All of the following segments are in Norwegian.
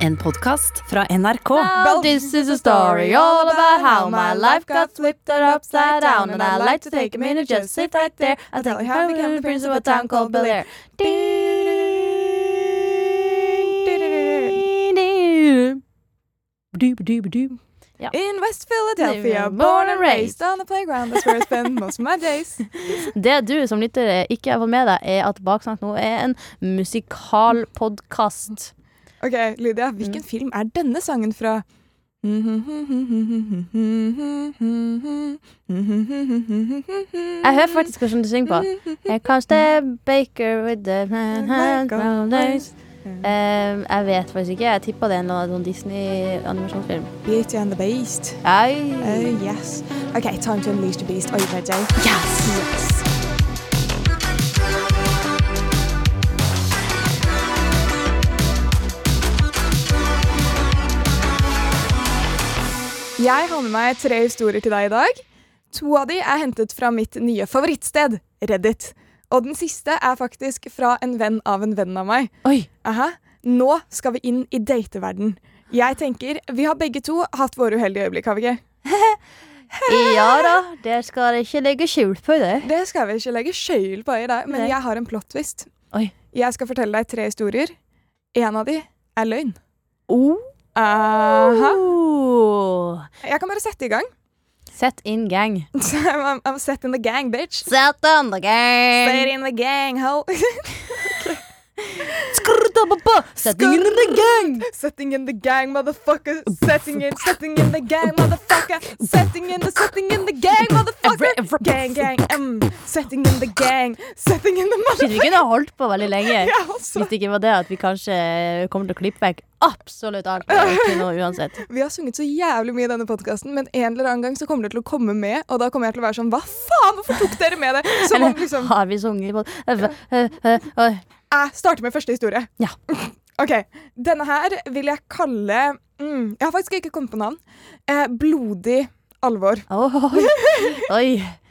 En podkast fra NRK. Well, this is a story all about how my life got flipped upside down. And I'd like to take a minute, just sit right there. I'll tell you how I became the prince of a town called Bel Air. In West Philadelphia, born and raised on the playground. That's where I spend most of my days. Det du som lytter ikke har fått med deg, er at Baksnakk nå er en musikalpodkast. Ok, Lydia, hvilken film er denne sangen fra? Jeg hører faktisk hvordan du synger på. Comes the baker with the brown days. Um, jeg vet faktisk ikke. Jeg tippa det er en eller annen Disney-animasjonsfilm. Beauty and the Beast. Ai. Oh, yes. OK, time to unleash the beast. Are you ready? Yes. Yes. Jeg har med meg tre historier til deg i dag. To av de er hentet fra mitt nye favorittsted, Reddit. Og den siste er faktisk fra en venn av en venn av meg. Oi. Aha. Nå skal vi inn i dateverden. Jeg tenker, Vi har begge to hatt våre uheldige øyeblikk, har vi ikke? Ja da, det skal jeg ikke legge skjul på i det. Det skal vi ikke legge skjul på i dag, men Nei. jeg har en plot-twist. Oi. Jeg skal fortelle deg tre historier. En av de er løgn. Oh. Aha. Oh. Jeg kan bare sette i gang. Set in gang. I'm, I'm set in the gang, bitch. Set on the gang. Set in the gang, ho. Setting in the gang. Setting in the gang, motherfucker. Setting in, setting in the gang, motherfucker. Setting in the, setting in the gang, motherfucker. Gang, gang, mm. Setting in the gang. Setting in the Shit, vi kunne holdt på veldig lenge. Ja, altså. Hvis det ikke var det at vi kanskje kommer til å klippe vekk absolutt alt. Nå uansett. Vi har sunget så jævlig mye i denne podkasten, men en eller annen gang så kommer det til å komme med, og da kommer jeg til å være sånn Hva faen, hvorfor tok dere med det? Som om liksom Har vi sunget i podkasten? Jeg starter med første historie. Ja. OK. Denne her vil jeg kalle mm, Jeg har faktisk ikke kommet på navn. Eh, blodig alvor. Oi. Oi.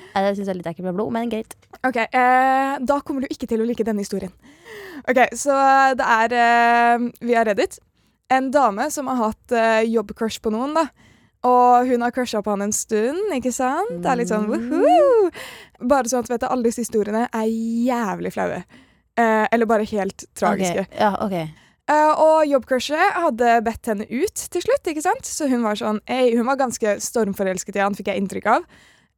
Jeg syns jeg er litt ekkelt med blod, men greit. OK. Eh, da kommer du ikke til å like denne historien. OK, så det er eh, via Reddit. En dame som har hatt eh, jobbcrush på noen, da. Og hun har crusha på han en stund, ikke sant? Det er litt sånn woohoo! Bare sånn at vet du, alle disse historiene er jævlig flaue. Eh, eller bare helt tragiske. Okay. Ja, okay. Eh, og jobbcrushet hadde bedt henne ut til slutt, ikke sant? Så hun var sånn ei, Hun var ganske stormforelsket i han, fikk jeg inntrykk av.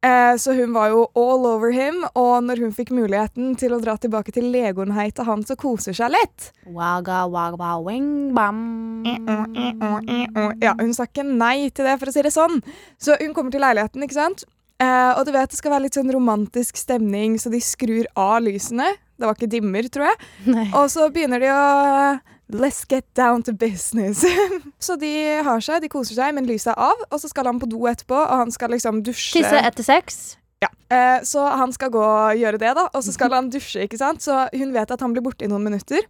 Eh, så hun var jo all over him, og når hun fikk muligheten til å dra tilbake til Legonhei til han, så koser seg litt. Waga, waga, wing, bam. Ja, hun sa ikke nei til det, for å si det sånn. Så hun kommer til leiligheten, ikke sant? Eh, og du vet det skal være litt sånn romantisk stemning, så de skrur av lysene. Det var ikke dimmer, tror jeg. Nei. Og så begynner de å Let's get down to business. så de har seg, de koser seg, men lyset er av. Og så skal han på do etterpå, og han skal liksom dusje. Tisse etter sex. Ja. Eh, så han skal gå og gjøre det, da. Og så skal han dusje, ikke sant. Så hun vet at han blir borte i noen minutter.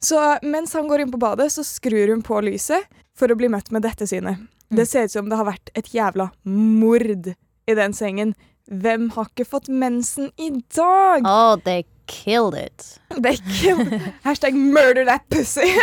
Så mens han går inn på badet, så skrur hun på lyset for å bli møtt med dette synet. Det ser ut som det har vært et jævla mord i den sengen. Hvem har ikke fått mensen i dag? Oh, they killed it. They killed Hashtag murder that pussy.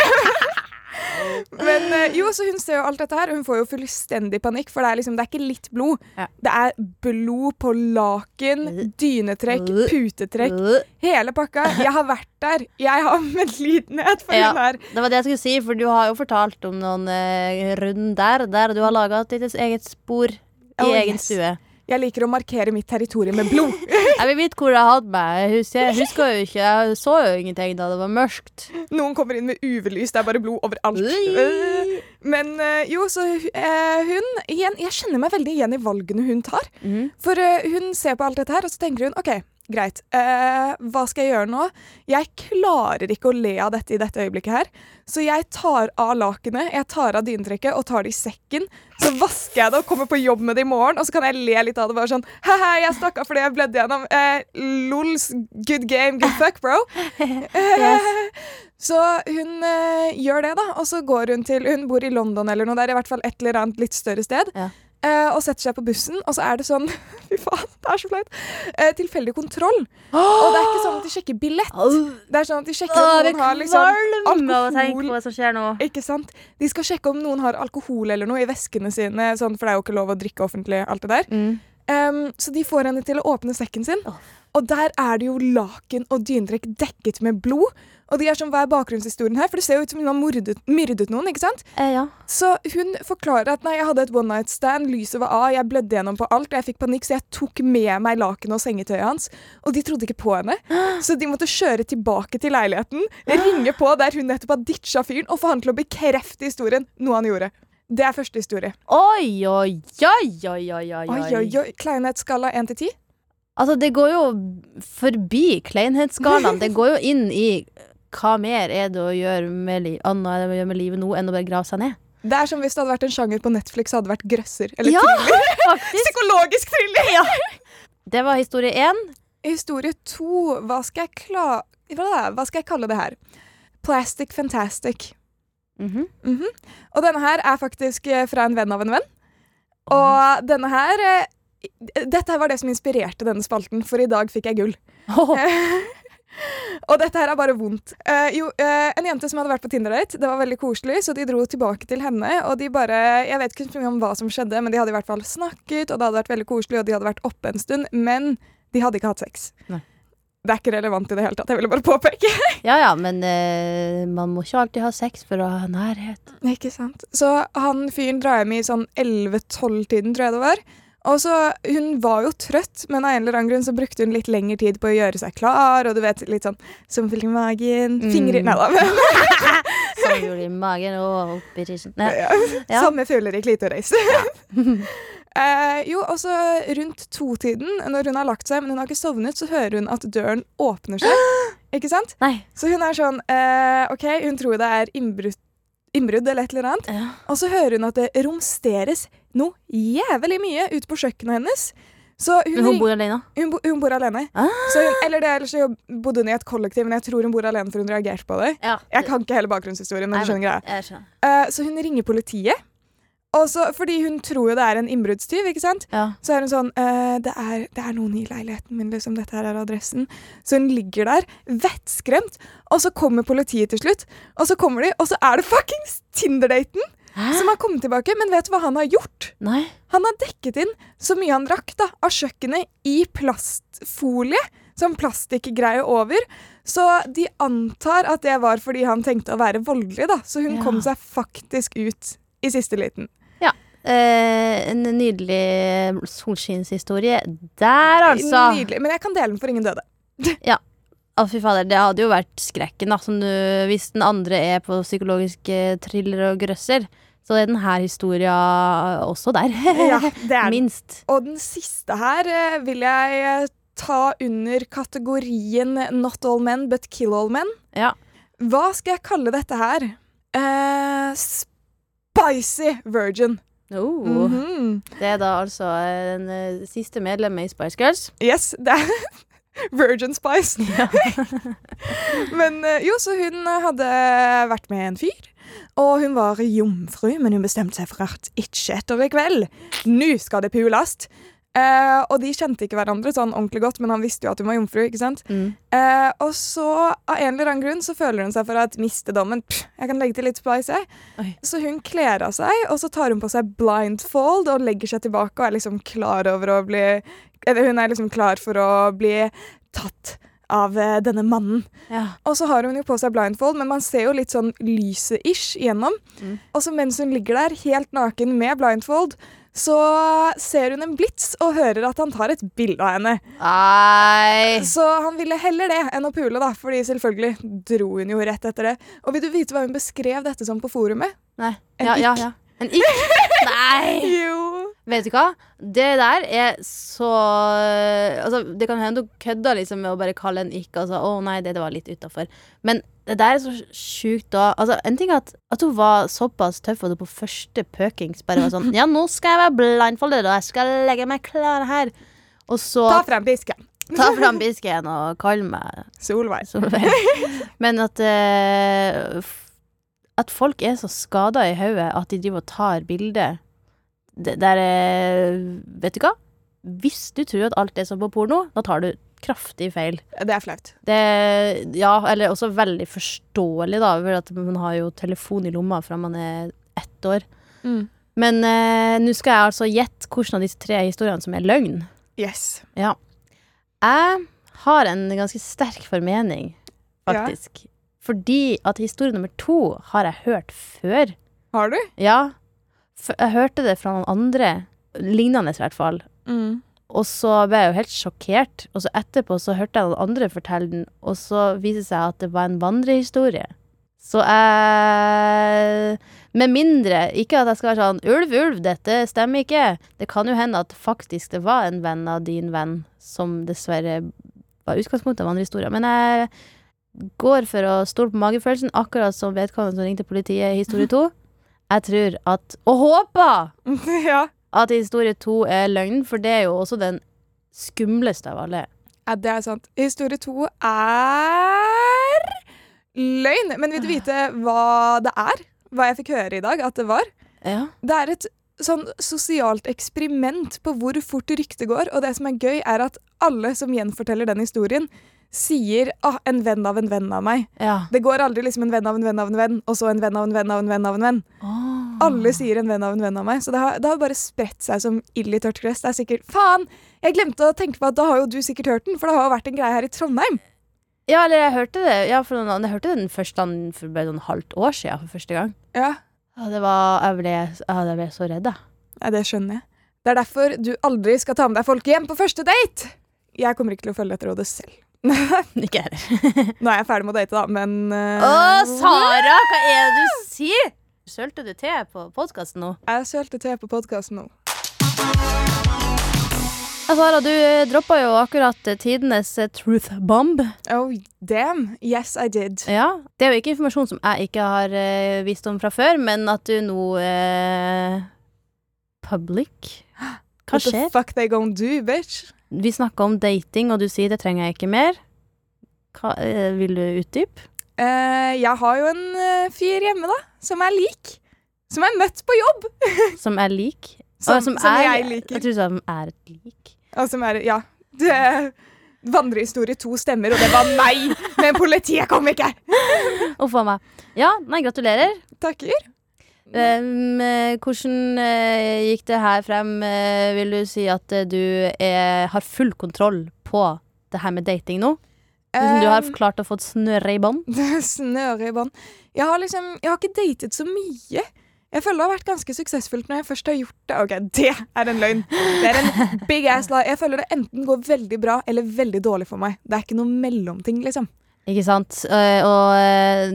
Men eh, jo, så hun ser jo alt dette her, og hun får jo fullstendig panikk, for det er liksom, det er ikke litt blod. Ja. Det er blod på laken, dynetrekk, putetrekk, hele pakka. Jeg har vært der. Jeg har medlidenhet for Ja. hun her. Det var det jeg skulle si, for du har jo fortalt om noen uh, runder der du har laga ditt eget spor i Oh, egen yes. stue. Jeg liker å markere mitt territorium med blod. Jeg vil vite hvor jeg hadde meg. Jeg husker, jo ikke. Jeg så jo ingenting da det var mørkt. Noen kommer inn med UV-lys, det er bare blod overalt. Ui. Øh. Men eh, jo, så eh, hun igjen, Jeg kjenner meg veldig igjen i valgene hun tar. Mm. For eh, hun ser på alt dette her, og så tenker hun OK, greit. eh, hva skal jeg gjøre nå? Jeg klarer ikke å le av dette i dette øyeblikket her. Så jeg tar av lakenet, jeg tar av dynetrekket og tar det i sekken. Så vasker jeg det og kommer på jobb med det i morgen, og så kan jeg le litt av det. Bare sånn Haha, jeg stakk av fordi jeg bledde gjennom. Eh, lols, good game, good fuck, bro. Så hun eh, gjør det, da. Og så går hun til Hun bor i London eller noe. Det er i hvert fall et eller annet litt større sted. Ja. Eh, og setter seg på bussen, og så er det sånn Fy faen, det er så flaut. Eh, tilfeldig kontroll. Og det er ikke sånn at de sjekker billett. Det er sånn at de sjekker om noen har liksom alkohol. Ikke sant? De skal sjekke om noen har alkohol eller noe i veskene sine, sånn, for det er jo ikke lov å drikke offentlig. alt det der. Mm. Um, så de får henne til å åpne sekken sin, og der er det jo laken og dyntrekk dekket med blod. Og de er sånn, Hva er bakgrunnshistorien her? For det ser jo ut som hun har mordet, myrdet noen. ikke sant? Eh, ja. Så hun forklarer at nei, jeg hadde et one night stand, lyset var av, jeg blødde gjennom på alt, og jeg fikk panikk, så jeg tok med meg lakenet og sengetøyet hans. Og de trodde ikke på henne, så de måtte kjøre tilbake til leiligheten, ringe på der hun nettopp har ditcha fyren, og få han til å bekrefte historien, noe han gjorde. Det er første historie. Oi, oi, oi, oi, oi, oi. Oi, oi. Kleinhetsskala 1 til 10? Altså, det går jo forbi kleinhetsskalaen. Det går jo inn i hva mer er det å gjøre med, li annet det å gjøre med livet nå enn å bare grave seg ned? Det er som hvis det hadde vært en sjanger på Netflix, hadde det vært grøsser. Eller Ja, thriller. Psykologisk thriller! Det var historie én. Historie to. Hva skal jeg kla... Hva, skal jeg kalle det her? Plastic Fantastic. Mhm. Mhm. Og denne her er faktisk eh, fra en venn av en venn. Og denne her eh, Dette her var det som inspirerte denne spalten, for i dag fikk jeg gull. Åh, Og dette her er bare vondt. Uh, jo, uh, en jente som hadde vært på Tinder-date. Det var veldig koselig, så de dro tilbake til henne. Og de bare Jeg vet ikke om hva som skjedde, men de hadde i hvert fall snakket, og det hadde vært veldig koselig, og de hadde vært oppe en stund. Men de hadde ikke hatt sex. Nei. Det er ikke relevant i det hele tatt. Jeg ville bare påpeke. Ja ja, men uh, man må ikke alltid ha sex for å ha nærhet. Ikke sant. Så han fyren drar hjem i sånn 11-12-tiden, tror jeg det var. Og så, Hun var jo trøtt, men av en eller annen grunn så brukte hun litt lengre tid på å gjøre seg klar. Og du vet, litt sånn sommerfugl i magen, Mm. fingre Nei da. Sommerfugl i magen og oppi tissen. Ja. Ja. Samme fugler i klitoris. eh, jo, og så rundt to-tiden, når hun har lagt seg, men hun har ikke sovnet, så hører hun at døren åpner seg. Ikke sant? Nei. Så hun er sånn eh, OK, hun tror det er innbrudd, innbrudd eller et eller annet. Ja. Og så hører hun at det romsteres noe jævlig mye ute på kjøkkenet hennes. Så hun, hun bor alene? hun, bo, hun bor alene. Ah. Så hun, eller det, ellers så bodde hun i et kollektiv, men jeg tror hun bor alene for hun reagerte på det. Ja. Jeg kan ikke hele bakgrunnshistorien, men du skjønner greia. Eh, så hun ringer politiet. Også fordi hun tror jo det er en innbruddstyv, ikke sant? Ja. Så er hun sånn uh, det, er, 'Det er noen i leiligheten min, liksom. Dette her er adressen.' Så hun ligger der, vettskremt. Og så kommer politiet til slutt. Og så kommer de, og så er det fuckings Tinder-daten Hæ? som har kommet tilbake. Men vet du hva han har gjort? Nei. Han har dekket inn så mye han rakk da, av kjøkkenet i plastfolie. Sånn plastikkgreie over. Så de antar at det var fordi han tenkte å være voldelig, da. Så hun Ja. kom seg faktisk ut i siste liten. Eh, en nydelig solskinnshistorie der, altså. Nydelig. Men jeg kan dele den for ingen døde. Å, fy fader, det hadde jo vært skrekken, da. Som du, hvis den andre er på psykologiske thriller og grøsser, så er denne historia også der. Ja, det er den. Minst. Og den siste her eh, vil jeg eh, ta under kategorien Not all men, but kill all men. Ja. Hva skal jeg kalle dette her? Uh, spicy virgin. Oh. Mhm. Det er da altså den siste medlemmet i Spice Girls. Yes, det er Virgin Spice. men jo, så hun hadde vært med en fyr. Og hun var jomfru, men hun bestemte seg for at ikke etter i kveld. Nå skal det pules! Eh, og de kjente ikke hverandre sånn ordentlig godt, men han visste jo at hun var jomfru. ikke sant? Mm. Eh, og så, av en eller annen grunn, så føler hun seg for at miste dommen. Pff, jeg kan legge til litt spice, jeg. Så hun kler av seg, og så tar hun på seg blindfold og legger seg tilbake og er liksom klar over å bli Eller hun er liksom klar for å bli tatt av eh, denne mannen. Ja. Og så har hun jo på seg blindfold, men man ser jo litt sånn lyset-ish igjennom. Mm. Og så mens hun ligger der helt naken med blindfold, så ser hun en blits og hører at han tar et bilde av henne. Nei. Så han ville heller det enn å pule, da, fordi selvfølgelig dro hun jo rett etter det. Og vil du vite hva hun beskrev dette som på forumet? Nei. En Ja, ja, ikk. ja. En ikk? Nei! Jo. Vet du hva? Det der er så Altså, det kan hende du kødder liksom med å bare kalle en ikk. Altså, å nei, det, det var litt utafor. Men det der er så sjukt da. Altså, en ting er at, at hun var såpass tøff at hun på første pøkings bare var sånn Ja, nå skal jeg være blindfoldet, og jeg skal legge meg klar her. Og så Ta frem pisken. ta fram pisken og kalle meg Solveig. Solveig. Men at uh, At folk er så skada i hodet at de driver og tar bilde det, det er eh, Vet du hva? Hvis du tror at alt er som på porno, da tar du kraftig feil. Det er flaut. Det, ja, eller også veldig forståelig, da, for at man har jo telefon i lomma fra man er ett år. Mm. Men eh, nå skal jeg altså gjette hvilken av disse tre historiene som er løgn. Yes. Ja. Jeg har en ganske sterk formening, faktisk. Fordi at historie nummer to har jeg hørt før. Har du? Ja. For jeg hørte det fra noen andre, lignende i hvert fall. Mm. Og så ble jeg jo helt sjokkert. Og så etterpå så hørte jeg noen andre fortelle den, og så viste det seg at det var en vandrehistorie. Så jeg Med mindre Ikke at jeg skal være sånn Ulv, ulv, dette stemmer ikke. Det kan jo hende at faktisk det var en venn av din venn som dessverre var utgangspunktet av vandrehistorien. Men jeg går for å stole på magefølelsen, akkurat som vedkommende som ringte politiet i historie to. Jeg tror at Og håper ja. at historie to er løgn, for det er jo også den skumleste av alle. ja, det er sant. Historie to er løgn. Men vil du vite hva det er? Hva jeg fikk høre i dag at det var? Ja. Det er et sånn sosialt eksperiment på hvor fort ryktet går. Og det som er gøy, er at alle som gjenforteller den historien, sier ah, 'en venn av en venn av meg'. ja. Det går aldri liksom en venn av en venn av en venn, og så en venn av en venn av en venn av en venn. Alle sier en venn av en venn av meg, så det har, det har bare spredt seg som ild i tørt gress. Det er sikkert Faen! Jeg glemte å tenke på at da har jo du sikkert hørt den, for det har jo vært en greie her i Trondheim. Ja, eller jeg hørte det Ja, for noen, jeg hørte den første den for bare noen halvt år siden for første gang. Ja, Ja, det var Jeg ble, jeg ble så redd, jeg. Ja, det skjønner jeg. Det er derfor du aldri skal ta med deg folk hjem på første date! Jeg kommer ikke til å følge dette rådet selv. Ikke heller. Nå er jeg ferdig med å date, da, men uh... Å, Sara! Hva er det du sier? Sølte du te på podkasten nå? Jeg sølte te på podkasten nå. Ja, Sara, du eh, droppa jo akkurat eh, tidenes truth bomb. Oh, damn. Yes, I did. Ja. Det er jo ikke informasjon som jeg ikke har uh, visst om fra før, men at du nå uh, Public? Hva skjer? What the fuck they gonna do, bitch? Vi snakka om dating, og du sier det trenger jeg ikke mer. Hva, eh, vil du utdype? Uh, jeg har jo en eh, fyr hjemme, da, som er lik. Som er møtt på jobb. Som er lik? Som, Å, som, er, jeg liker. Jeg tror som er et lik. Og som er Ja. Det, vandrehistorie to stemmer, og det var meg! Men politiet kom ikke! Uff a meg. Ja, nei, gratulerer. Takker. Um, hvordan uh, gikk det her frem? Uh, vil du si at uh, du er, har full kontroll på det her med dating nå? Liksom du har Um, klart å få snøre i bånd? Snøre i bånd. Jeg har liksom Jeg har ikke datet så mye. Jeg føler det har vært ganske suksessfullt når jeg først har gjort det. Ok, det er en løgn. Det er en big ass lie. Jeg føler det enten går veldig bra eller veldig dårlig for meg. Det er ikke noe mellomting, liksom. Ikke sant? Eh, og eh,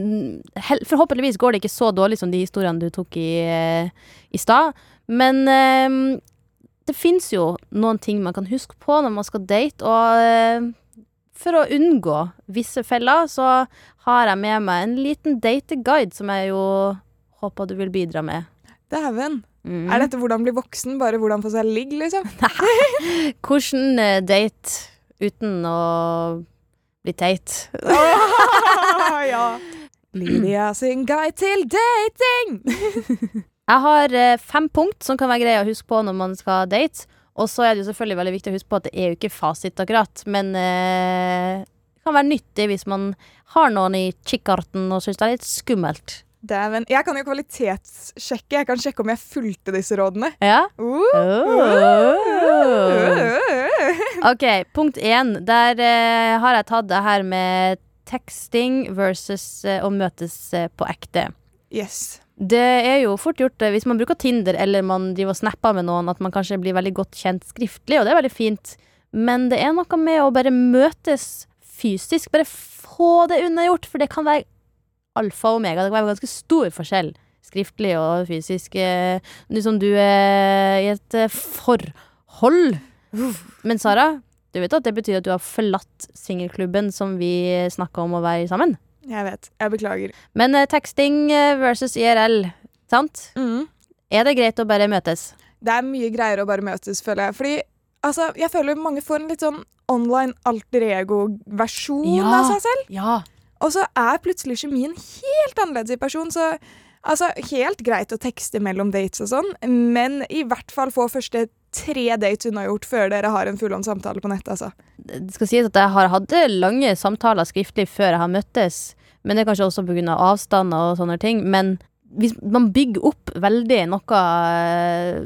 hel- forhåpentligvis går det ikke så dårlig som de historiene du tok i, eh, i stad. Men det fins jo noen ting man kan huske på når man skal date, og for å unngå visse feller, så har jeg med meg en liten dateguide som jeg jo håper du vil bidra med. Dæven. Mm. Er dette hvordan bli voksen, bare hvordan få seg ligg, liksom? Hvordan date uten å bli teit? ja. Lydia sin guide til dating! Jeg har eh, fem punkt som kan være greie å huske på når man skal date. Og så er det jo selvfølgelig veldig viktig å huske på at det er jo ikke fasit akkurat, men eh, det kan være nyttig hvis man har noen i kikkerten og syns det er litt skummelt. Dæven. Jeg kan jo kvalitetssjekke. Jeg kan sjekke om jeg fulgte disse rådene. Ja? Uh. Oh. OK, punkt én. Der eh, har jeg tatt det her med teksting versus eh, å møtes eh, på ekte. Yes. Det er jo fort gjort eh, hvis man bruker Tinder eller man driver og snapper med noen, at man kanskje blir veldig godt kjent skriftlig, og det er veldig fint. Men det er noe med å bare møtes fysisk. Bare få det unnagjort, for det kan være alfa og omega. Det kan være ganske stor forskjell, skriftlig og fysisk. eh, Nå som du er i et eh, forhold. Men Sara, du vet at det betyr at du har forlatt singelklubben som vi snakka om å være sammen? Jeg vet. Jeg beklager. Men uh, teksting eh, versus IRL, sant? Mm. Er det greit å bare møtes? Det er mye greier å bare møtes, føler jeg. Fordi altså, jeg føler mange får en litt sånn online alter ego-versjon Ja. av seg selv. Ja. Og så er plutselig kjemien helt annerledes i person, så Altså, helt greit å tekste mellom dates og sånn, men i hvert fall få første tre dates unnagjort før dere har en fullånd samtale på nettet, altså. Det skal sies at jeg har hatt lange samtaler skriftlig før jeg har møttes, men det er kanskje også pga. Av avstander og sånne ting. Men hvis man bygger opp veldig noe eh,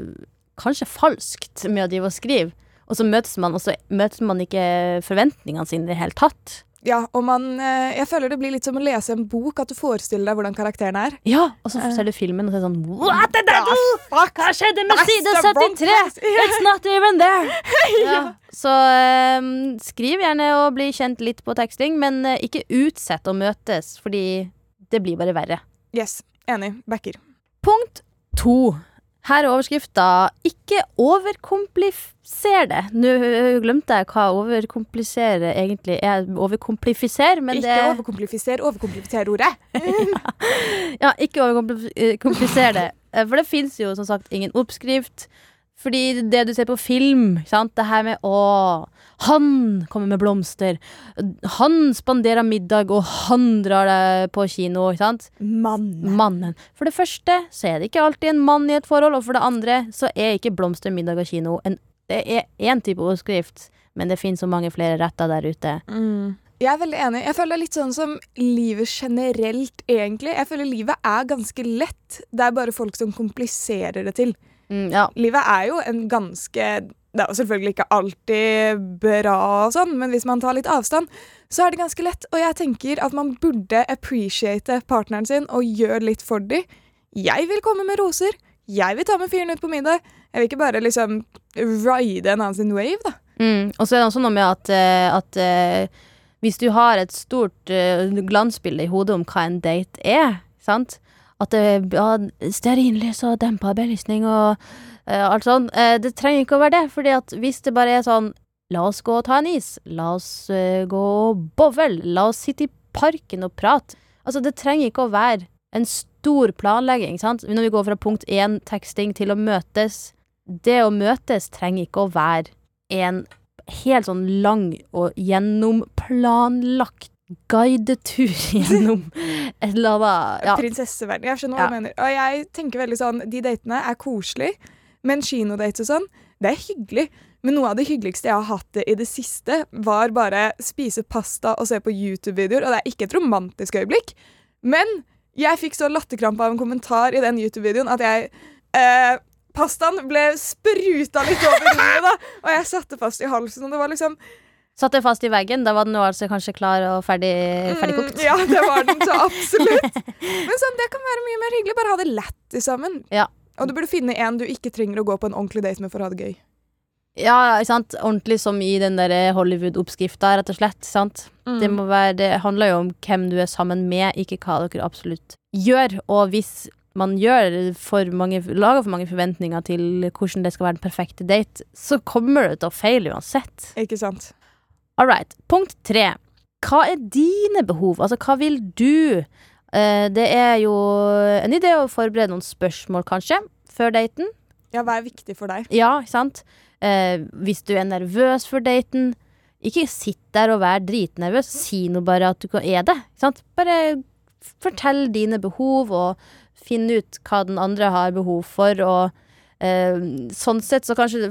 kanskje falskt med å drive og skrive, og så møtes man, og så møtes man ikke forventningene sine i det hele tatt. Ja, og man eh, Jeg føler det blir litt som å lese en bok, at du forestiller deg hvordan karakteren er. Ja, og så ser du filmen, og så er det sånn What did I do? Hva skjedde med side 73? It's not even there! ja. Så um, skriv gjerne og bli kjent litt på teksting, men eh, ikke utsett å møtes, fordi det blir bare verre. Yes, enig. Backer. Punkt to. Her er overskrifta 'Ikke overkompliser det'. Nå ø, glemte jeg hva overkomplisere egentlig er. Overkomplifisere, men Ikke det overkomplifiser, overkomplifiser ordet. Ja, ikke overkomplisere det. Eh, For det fins jo som sagt ingen oppskrift. Fordi det du ser på film, sant? det her med å Han kommer med blomster. Han spanderer middag, og han drar deg på kino. Ikke sant? Mannen. Mannen. For det første så er det ikke alltid en mann i et forhold, og for det andre så er ikke blomster, middag og kino en, Det er én type overskrift, men det finnes så mange flere retter der ute. Mm. Jeg er veldig enig. Jeg føler det er litt sånn som livet generelt, egentlig. Jeg føler livet er ganske lett. Det er bare folk som kompliserer det til. Mm, ja. Livet er jo en ganske Det er jo selvfølgelig ikke alltid bra og sånn, men hvis man tar litt avstand, så er det ganske lett. Og jeg tenker at man burde appreciate partneren sin og gjøre litt for dem. Jeg vil komme med roser. Jeg vil ta med fyren ut på middag. Jeg vil ikke bare liksom ride en annen sin wave, da. Mm. Og så er det også noe med at, eh, at eh, hvis du har et stort eh, glansbilde i hodet om hva en date er, sant At det ja, stearinlys og dempa belysning og eh, alt sånn. eh, det trenger ikke å være det, fordi at hvis det bare er sånn La oss gå og ta en is. La oss eh, gå og bowle. La oss sitte i parken og prate. Altså, det trenger ikke å være en stor planlegging, sant. Når vi går fra punkt én, teksting, til å møtes. Det å møtes trenger ikke å være en helt sånn lang og gjennomplanlagt guidetur gjennom et eller annet ja. Prinsesseverden. Jeg skjønner hva Ja. du mener. Og jeg tenker veldig sånn, De datene er koselige, men kinodates og sånn, det er hyggelig. Men noe av det hyggeligste jeg har hatt det i det siste, var bare spise pasta og se på YouTube-videoer. Og det er ikke et romantisk øyeblikk, men jeg fikk så latterkrampe av en kommentar i den YouTube-videoen at jeg eh, Pastaen ble spruta litt over hodet, da, og jeg satte fast i halsen. Og det var liksom Satt den fast i veggen, da var den altså kanskje klar og ferdig, ferdigkokt. Mm, ja, det var den så absolutt. Men sånn, det kan være mye mer hyggelig. Bare ha det lættis sammen. Ja. Og du burde finne en du ikke trenger å gå på en ordentlig date med for å ha det gøy. Ja, ikke sant. Ordentlig som i den der Hollywood-oppskrifta, rett og slett. Sant? Mm. Det, være, det handler jo om hvem du er sammen med, ikke hva dere absolutt gjør. Og hvis man gjør for mange, lager for mange forventninger til hvordan det skal være den perfekte date, så kommer det til å feile uansett. Ikke sant? All right. Punkt tre. Hva er dine behov? Altså, hva vil du? Eh, det er jo en idé å forberede noen spørsmål, kanskje, før daten. Ja, hva er viktig for deg? Ja, ikke sant? Eh, hvis du er nervøs for daten, ikke sitt der og vær dritnervøs. Si nå bare at du er det. Ikke sant? Bare fortell dine behov, og finn ut hva den andre har behov for, og sånn sett så kanskje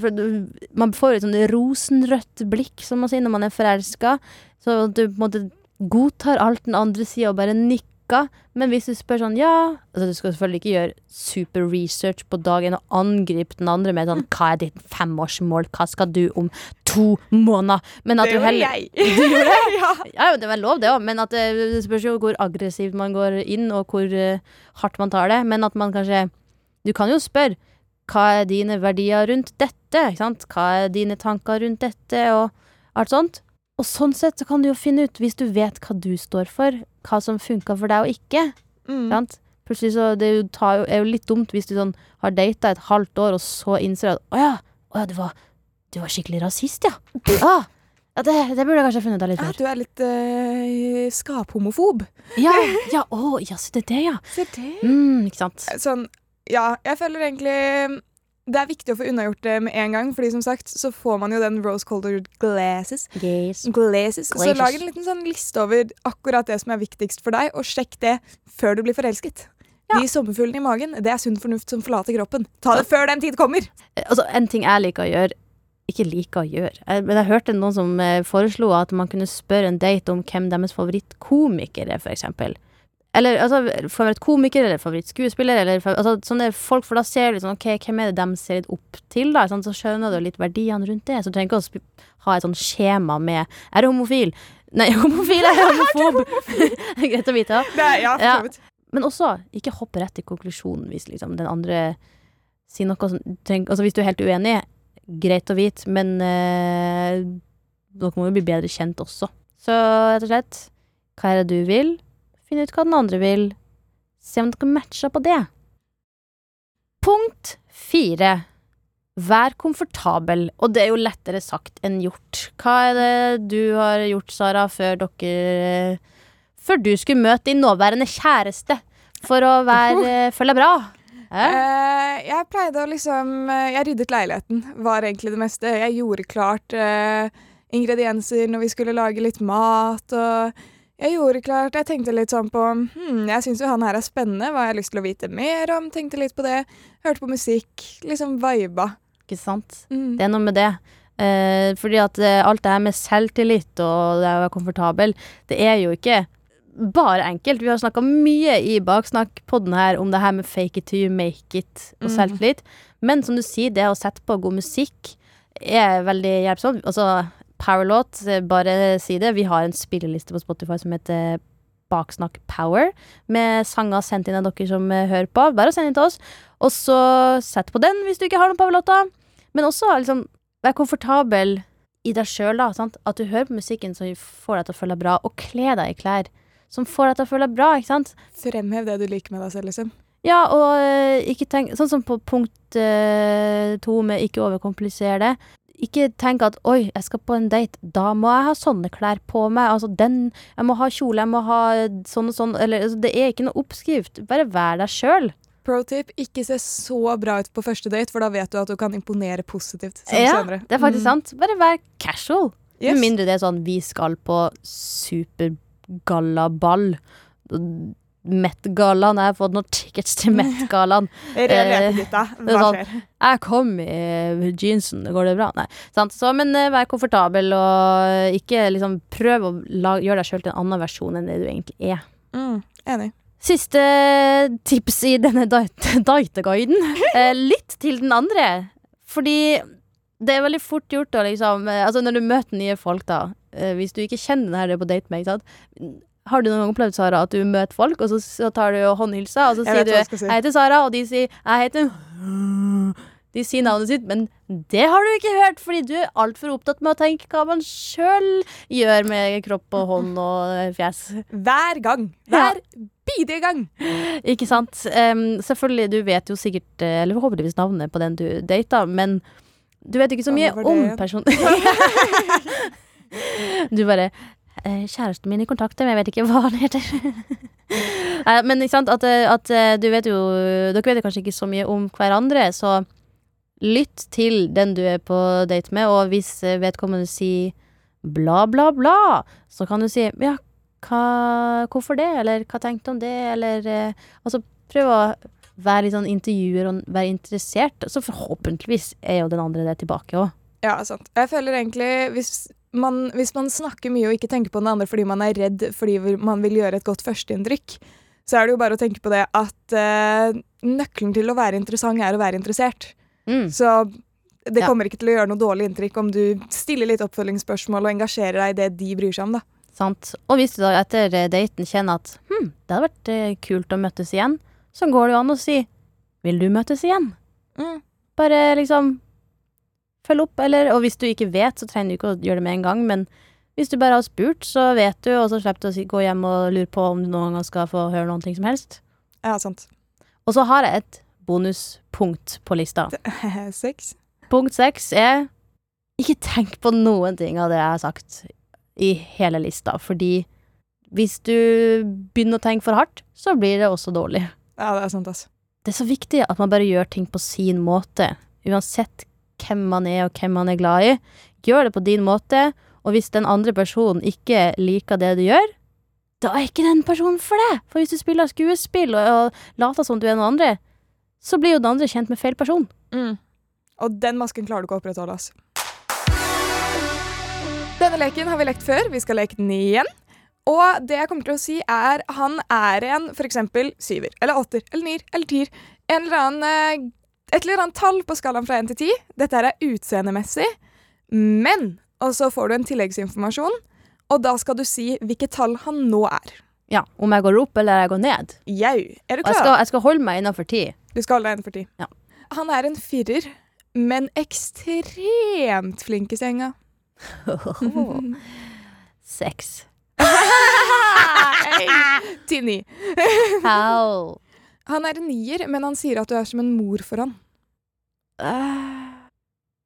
Man får et sånn rosenrødt blikk, som man sier, når man er forelska. Så du på en måte godtar alt den andre sida og bare nikker. Men hvis du spør sånn, ja altså Du skal selvfølgelig ikke gjøre super research på dagen og angripe den andre med sånn Hva er ditt femårsmål? Hva skal du om to måneder? Men at Det du gjorde heller jeg. Du gjorde det? ja. Ja, det vel lov, det òg, men at det, det spørs jo hvor aggressivt man går inn, og hvor eh, hardt man tar det. Men at man kanskje Du kan jo spørre hva er dine verdier rundt dette? Hva er dine tanker rundt dette, og alt sånt. Og sånn sett så kan du jo finne ut, hvis du vet hva du står for, hva som funka for deg og ikke. Mm. Sant? Plutselig så Det er jo, er jo litt dumt hvis du sånn har data et halvt år, og så innser at å ja, å ja, du var, du var skikkelig rasist, ja. Ah, ja det, det burde jeg kanskje funnet ut av litt Ja, du er litt øh, skaphomofob. Ja, ja, å, ja, så det er det, ja. Se det. Mm, ikke sant. Sånn, ja, jeg føler egentlig det er viktig å få unnagjort det med en gang, fordi som sagt så får man jo den rose colored glasses. Yes. Glasses. Så lag en liten sånn liste over akkurat det som er viktigst for deg, og sjekk det før du blir forelsket. De sommerfuglene i magen, det er sunn fornuft som forlater kroppen. Ta det før den tid kommer! Eh, Altså, en ting jeg liker å gjøre Ikke liker å gjøre, eh, men jeg hørte noen som eh, foreslo at man kunne spørre en date om hvem deres favorittkomiker er, for eksempel. Eller altså, favorittkomiker eller favorittskuespiller, eller altså, sånne folk, for da ser du sånn, ok, hvem er det de ser litt opp til, da, Sånn, så skjønner du litt verdiene rundt det. Så du trenger ikke å ha et sånn skjema med Er du homofil? Nei, homofil er homofob! Greit å vite. Er, ja, Ja. Men også, ikke hopp rett til konklusjonen hvis liksom den andre sier noe som tenk, Altså hvis du er helt uenig, greit å vite, men øh, dere må jo bli bedre kjent også. Så rett og slett, hva er det du vil? Finn ut hva den andre vil. Se om dere matcher på det. Punkt fire. Vær komfortabel, og det er jo lettere sagt enn gjort. Hva er det du har gjort, Sara, før dere Før du skulle møte din nåværende kjæreste for å være føle deg bra? Eh, jeg pleide å liksom eh, Jeg ryddet leiligheten, var egentlig det meste. Jeg gjorde klart eh, ingredienser når vi skulle lage litt mat, og jeg gjorde klart Jeg tenkte litt sånn på hm, Jeg syns jo han her er spennende, hva har jeg lyst til å vite mer om? Tenkte litt på det. Hørte på musikk. Liksom viba. Ikke sant? Mm. Det er noe med det. Eh, fordi at eh, alt det her med selvtillit og det å være komfortabel, det er jo ikke bare enkelt. Vi har snakka mye i Baksnakk-podden her om det her med fake it to you make it og Mhm. selvtillit. Men som du sier, det å sette på god musikk er veldig hjelpsomt. Altså, Powerlåt, bare si det. Vi har en spilleliste på Spotify som heter Baksnakk Power, med sanger sendt inn av dere som eh, hører på. Bare send inn til oss. Og så sett på den hvis du ikke har noen powerlåter. Men også liksom vær komfortabel i deg sjøl, da. Sant? At du hører på musikken som får deg til å føle deg bra, og kle deg i klær som får deg til å føle deg bra, ikke sant. Fremhev det du liker med deg selv, liksom. Ja, og eh, ikke tenk Sånn som på punkt uh, to med ikke overkomplisere det. Ikke tenk at 'oi, jeg skal på en date, da må jeg ha sånne klær på meg'. Altså den Jeg må ha kjole, jeg må ha sånn og sånn. Eller altså, det er ikke noe oppskrift. Bare vær deg sjøl. Pro tip ikke se så bra ut på første date, for da vet du at du kan imponere positivt Ja, senere. det er faktisk Mm. sant. Bare vær casual. Yes. Med mindre det er sånn vi skal på supergallaball. Met-gallaen. Jeg har fått noen tickets til Met-gallaen. Eh? Jeg kom i jeansen, går det bra? Nei. Sant? Så, men eh, vær komfortabel, og ikke liksom prøv å gjøre deg sjøl til en annen versjon enn det du egentlig er. Mm, enig. Siste tips i denne dieteguiden. Litt Eh, lytt til den andre. Fordi det er veldig fort gjort å liksom eh, Altså når du møter nye folk, da. Hvis du ikke kjenner den her er på date med, ikke sant. Har du noen gang opplevd, Sara, at du møter folk, og så, så tar du håndhilsa, og så Jeg sier du jeg si. 'Jeg heter Sara', og de sier 'Jeg heter De sier navnet sitt, men det har du ikke hørt, fordi du er altfor opptatt med å tenke hva man sjøl gjør med kropp og hånd og fjes. Hver gang. Hver bidige gang. Ikke sant? Um, selvfølgelig, du vet jo sikkert, eller forhåpentligvis navnet på den du data, men du vet ikke så mye om personen. du bare Kjæresten min i kontakt med, jeg vet ikke hva han heter. Men ikke sant, at, eh, at eh, du vet jo Dere vet jo kanskje ikke så mye om hverandre, så lytt til den du er på date med, og hvis eh, vedkommende sier bla, bla, bla, så kan du si ja, hva, hvorfor det, eller hva tenkte du om det, eller eh, Altså, prøv å være litt sånn intervjuer og være interessert, så forhåpentligvis er jo den andre det tilbake òg. Ja, sant. Jeg føler egentlig hvis man, hvis man snakker mye og ikke tenker på den andre fordi man er redd fordi man vil gjøre et godt førsteinntrykk, så er det jo bare å tenke på det at uh, nøkkelen til å være interessant er å være interessert. Mm. Så det Ja. kommer ikke til å gjøre noe dårlig inntrykk om du stiller litt oppfølgingsspørsmål og engasjerer deg i det de bryr seg om, da. Sant. Og hvis du da etter eh, daten kjenner at hm, det hadde vært eh, kult å møtes igjen, så går det jo an å si vil du møtes igjen? Mm. Bare liksom følg opp, eller Og hvis du ikke vet, så trenger du ikke å gjøre det med en gang, men hvis du bare har spurt, så vet du, og så slipper du å gå hjem og lure på om du noen gang skal få høre noen ting som helst. Ja, sant. Og så har jeg et bonuspunkt på lista. Seks. Punkt seks er ikke tenk på noen ting av det jeg har sagt i hele lista, fordi hvis du begynner å tenke for hardt, så blir det også dårlig. Ja, det er sant, altså. Det er så viktig at man bare gjør ting på sin måte, uansett hvem man er og hvem man er glad i. Gjør det på din måte, og hvis den andre personen ikke liker det du gjør, da er ikke den personen for deg. For hvis du spiller skuespill og, og later som du er noen andre, så blir jo den andre kjent med feil person. Mm. Og den masken klarer du ikke å opprettholde. Altså. Denne leken har vi lekt før. Vi skal leke den igjen. Og det jeg kommer til å si, er han er en f.eks. syver eller åtter eller nier eller tier. En eller annen, eh, et eller annet tall på skalaen fra 1 til 10. Dette her er utseendemessig. Men Og så får du en tilleggsinformasjon, og da skal du si hvilket tall han nå er. Ja, Om jeg går opp eller jeg går ned. Jau. Er du Og jeg klar? skal, jeg skal holde meg innafor 10. Du skal holde deg innenfor 10. Ja. Han er en firer, men ekstremt flink i senga. Seks. Til ni. Au. Han er en nier, men han sier at du er som en mor for han. Uh,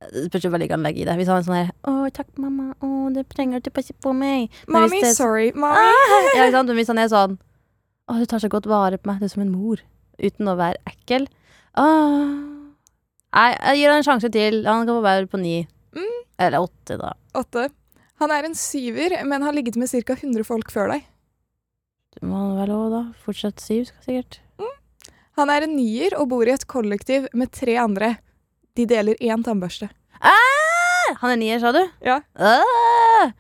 Det spørs hva han legger i det. Hvis han er sånn her 'Å, takk, mamma. Å, det trenger du til å passe på meg.' Mommy, det sorry. Mommy. Ja, ikke sant? Men hvis han er sånn 'Å, du tar så godt vare på meg. Du er som en mor.' Uten å være ekkel. Åh. Nei, jeg gir han en sjanse til. Han kan få være på ni. Mm. Eller åtte, da. Åtte. Han er en syver, men har ligget med ca. 100 folk før deg. Det må vel òg, da. Fortsatt syv, sikkert. Han er en nier og bor i et kollektiv med tre andre. De deler én tannbørste. Ah! Han er nier, sa du? Ja. Ah!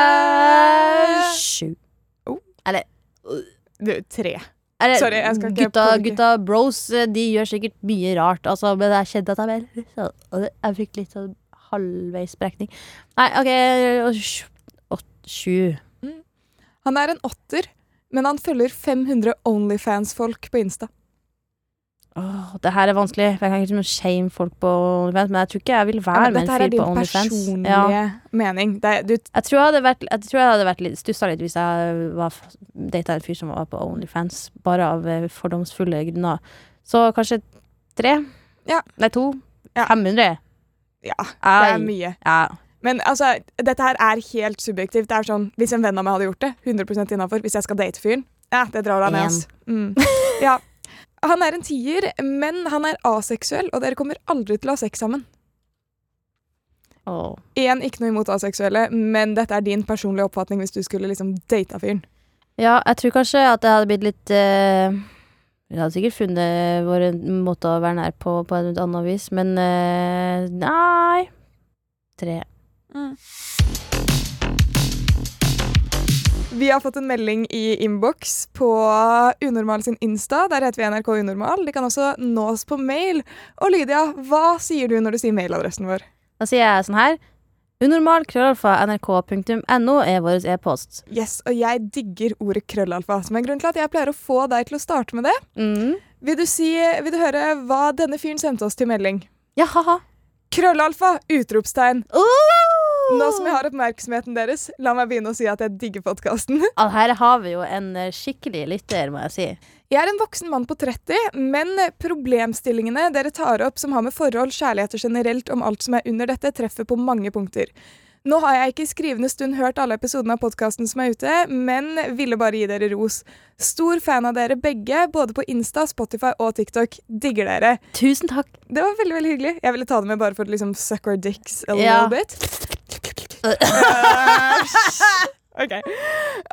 Ah! Sju. Oh. Eller Du, tre. Eller, Sorry, jeg skal ikke gutta, påvirke. gutta bros eh, de gjør sikkert mye rart, altså, men jeg kjente at jeg ble Jeg fikk litt sånn halvveis brekning. Nei, OK Sju. Mm. Han er en åtter, men han følger 500 Onlyfans-folk på Insta. Åh, det her er vanskelig, jeg kan ikke liksom shame folk på OnlyFans, men jeg tror ikke jeg vil være ja, med en fyr på fyr Dette på OnlyFans. personlige Ja. mening. Det er, Jeg tror jeg hadde vært, jeg tror jeg hadde vært litt stussa litt hvis jeg data en fyr som var på OnlyFans, bare av eh, fordomsfulle grunner. Så kanskje tre? Ja. Nei, to? Ja. 500? ja, det er mye. Ja. Men altså, dette her er helt subjektivt. Det er sånn, Hvis en venn av meg hadde gjort det, 100% innafor. Hvis jeg skal date fyren, ja, det drar deg ned. Mm. Ja. Han er en tier, men han er aseksuell, og dere kommer aldri til å ha sex sammen. Åh. oh. ikke noe imot aseksuelle, men dette er din personlige oppfatning hvis du skulle liksom data fyren. Ja, jeg tror kanskje at det hadde blitt litt eh, Vi hadde sikkert funnet våre måter å være nær på på et annet vis, men uh, nei Tre. Vi har fått en melding i innboks på Unormal sin Insta. Der heter vi NRK Unormal. De kan også nå oss på mail. Og Lydia, hva sier du når du sier mailadressen vår? Da sier jeg sånn her. Unormal krøllalfa nrk.no er vår e-post. Yes, og jeg digger ordet krøllalfa, som er grunnen til at jeg pleier å få deg til å starte med det. Mm. Vil du, si, vil du høre hva denne fyren sendte oss til melding? Ja, ha-ha. Krøllalfa! Utropstegn. Oh! Nå som jeg har oppmerksomheten deres, la meg begynne å si at jeg digger podkasten. Her har vi jo en eh, skikkelig lytter, må jeg si. Jeg er en voksen mann på 30, men problemstillingene dere tar opp som har med forhold, kjærligheter generelt om alt som er under dette, treffer på mange punkter. Nå har jeg ikke i skrivende stund hørt alle episodene av podkasten som er ute, men ville bare gi dere ros. Stor fan av dere begge, både på Insta, Spotify og TikTok. Digger dere. Tusen takk. Det var veldig veldig hyggelig. Jeg ville ta det med bare for å liksom suck our dicks a Ja. little bit. Ok.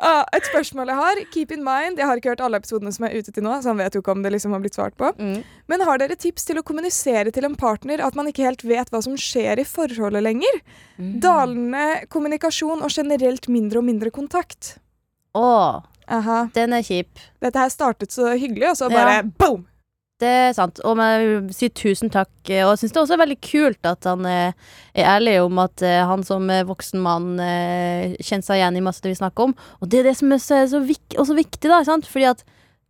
Ah, et spørsmål jeg har. Keep in mind, jeg har ikke hørt alle episodene som er ute til nå, så han vet jo ikke om det liksom har blitt svart på. Mm. Men har dere tips til å kommunisere til en partner at man ikke helt vet hva som skjer i forholdet lenger? Mm. Dalende kommunikasjon og generelt mindre og mindre kontakt. Å, Aha. den er kjip. Dette her startet så hyggelig, og så bare Ja. boom! Det er sant. Og jeg vil si tusen takk. eh, Og jeg syns det også er veldig kult at han eh, er ærlig om at eh, han som voksen mann kjenner seg igjen i masse det vi snakker om. Og det er det som er så, så vik også viktig, da. Sant? Fordi at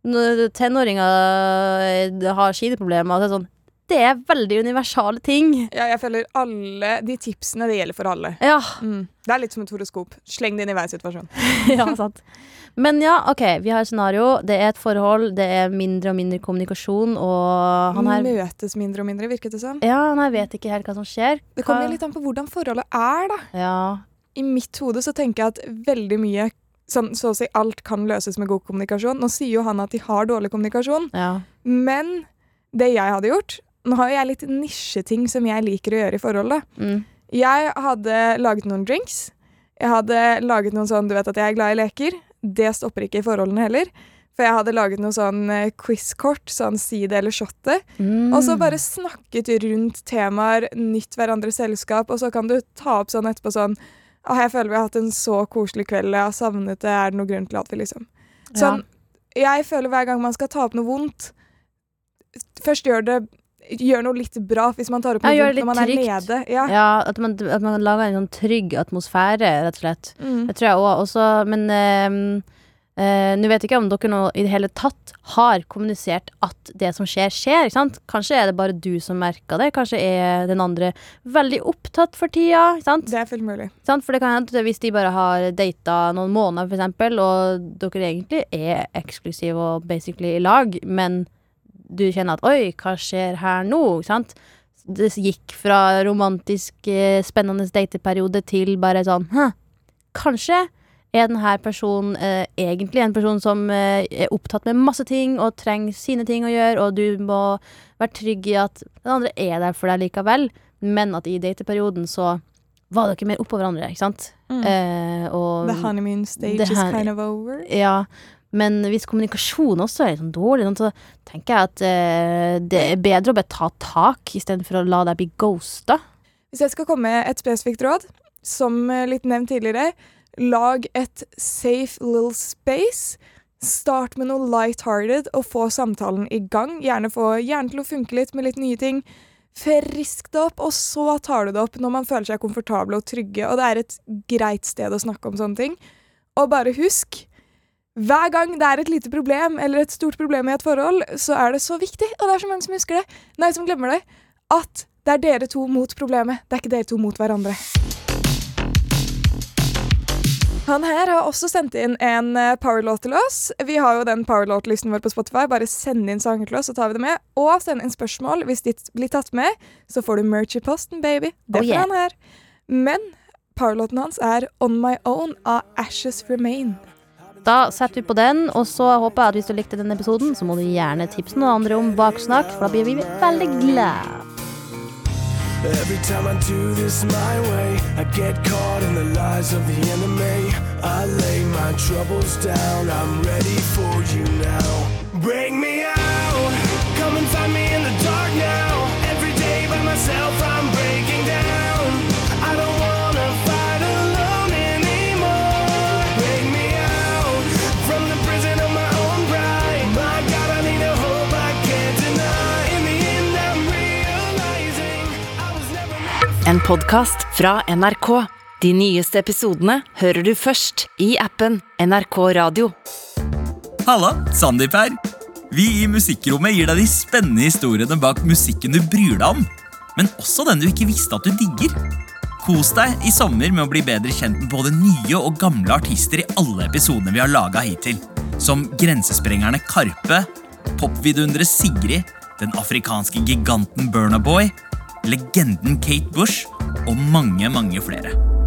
når tenåringer har sine problemer, så er det sånn Det er veldig universale ting. Ja, jeg føler alle de tipsene, det gjelder for alle. Ja, Mm. Det er litt som et horoskop. Sleng det inn i hver situasjon. ja, sant. Men ja, OK, vi har et scenario. Det er et forhold, det er mindre og mindre kommunikasjon, og han her Møtes mindre og mindre, virket det som. Ja, han her vet ikke helt hva som skjer. Det kommer litt an på hvordan forholdet er, da. Ja. I mitt hode så tenker jeg at veldig mye sånn, Så å si alt kan løses med god kommunikasjon. Nå sier jo han at de har dårlig kommunikasjon, ja. men det jeg hadde gjort Nå har jo jeg litt nisjeting som jeg liker å gjøre i forholdet. Mm. Jeg hadde laget noen drinks. Jeg hadde laget noen sånn Du vet at jeg er glad i leker. Det stopper ikke i forholdene heller. For jeg hadde laget noe sånn eh, quiz-kort, sånn si det eller shotte. Mm. Og så bare snakket rundt temaer, nytt hverandres selskap, og så kan du ta opp sånn etterpå sånn Å, jeg føler vi har hatt en så koselig kveld, jeg har savnet det, er det noe grunn til at vi liksom Sånn, jeg føler hver gang man skal ta opp noe vondt Først gjør det Gjør noe litt bra hvis man tar opp noe gjør når man litt er trygt. nede. Ja. Ja, at man, at man lager en sånn trygg atmosfære, rett og slett. Mm. Det tror jeg òg. Også, men ehm, eh, nå vet jeg ikke om dere nå i det hele tatt har kommunisert at det som skjer, skjer. Kanskje er det bare du som merker det. Kanskje er den andre veldig opptatt for tida. Det er fullt mulig. For det kan hende hvis de bare har data noen måneder, eksempel, og dere egentlig er eksklusive og basically i lag, men du kjenner at oi, hva skjer her nå? Sant? Det gikk fra romantisk, eh, spennende dateperiode til bare sånn Hæ, kanskje er denne personen eh, egentlig en person som eh, er opptatt med masse ting og trenger sine ting å gjøre, og du må være trygg i at den andre er der for deg likevel, men at i dateperioden så var dere mer oppå hverandre, ikke sant? Mm. Eh, og The honeymoon stage is kind of over. ja, men hvis kommunikasjonen også er sånn dårlig, sånn, så tenker jeg at eh, det er bedre å bare ta tak istedenfor å la deg bli ghosta. Hvis jeg skal komme med et spesifikt råd, som eh, litt nevnt tidligere, lag et safe little space. Start med noe light-hearted og få samtalen i gang. Gjerne få hjernen til å funke litt med litt nye ting. Frisk det opp, og så tar du det opp når man føler seg komfortable og trygge, og det er et greit sted å snakke om sånne ting. Og bare husk hver gang det er et lite problem eller et stort problem i et forhold, så er det så viktig, og det er så mange som husker det, nei, som glemmer det, at det er dere to mot problemet. Det er ikke dere to mot hverandre. Han her har også sendt inn en eh, powerlåt til oss. Vi har jo den powerlåt-listen vår på Spotify. Bare send inn sanger til oss, så tar vi det med. Og send inn spørsmål. Hvis ditt blir tatt med, så får du merch i posten, baby. Det Oh, yeah. han her. Men powerlåten hans er On My Own av Ashes Remain. Da setter vi på den, og så håper jeg at hvis du likte denne episoden, så må du gjerne tipse noen andre om Baksnakk, for da blir vi veldig glad. Every time I do this my way, I get caught in the lies of the enemy. I lay my troubles down, I'm ready for you now. Bring me out, En podkast fra NRK. De nyeste episodene hører du først i appen NRK Radio. Halla, Sandeep her. Vi i Musikkrommet gir deg de spennende historiene bak musikken du bryr deg om, men også den du ikke visste at du digger. Kos deg i sommer med å bli bedre kjent med både nye og gamle artister i alle episodene vi har laga hittil, som Grensesprengerne Karpe, popvidunderet Sigrid, den afrikanske giganten Burna Boy, legenden Kate Bush og mange, mange flere.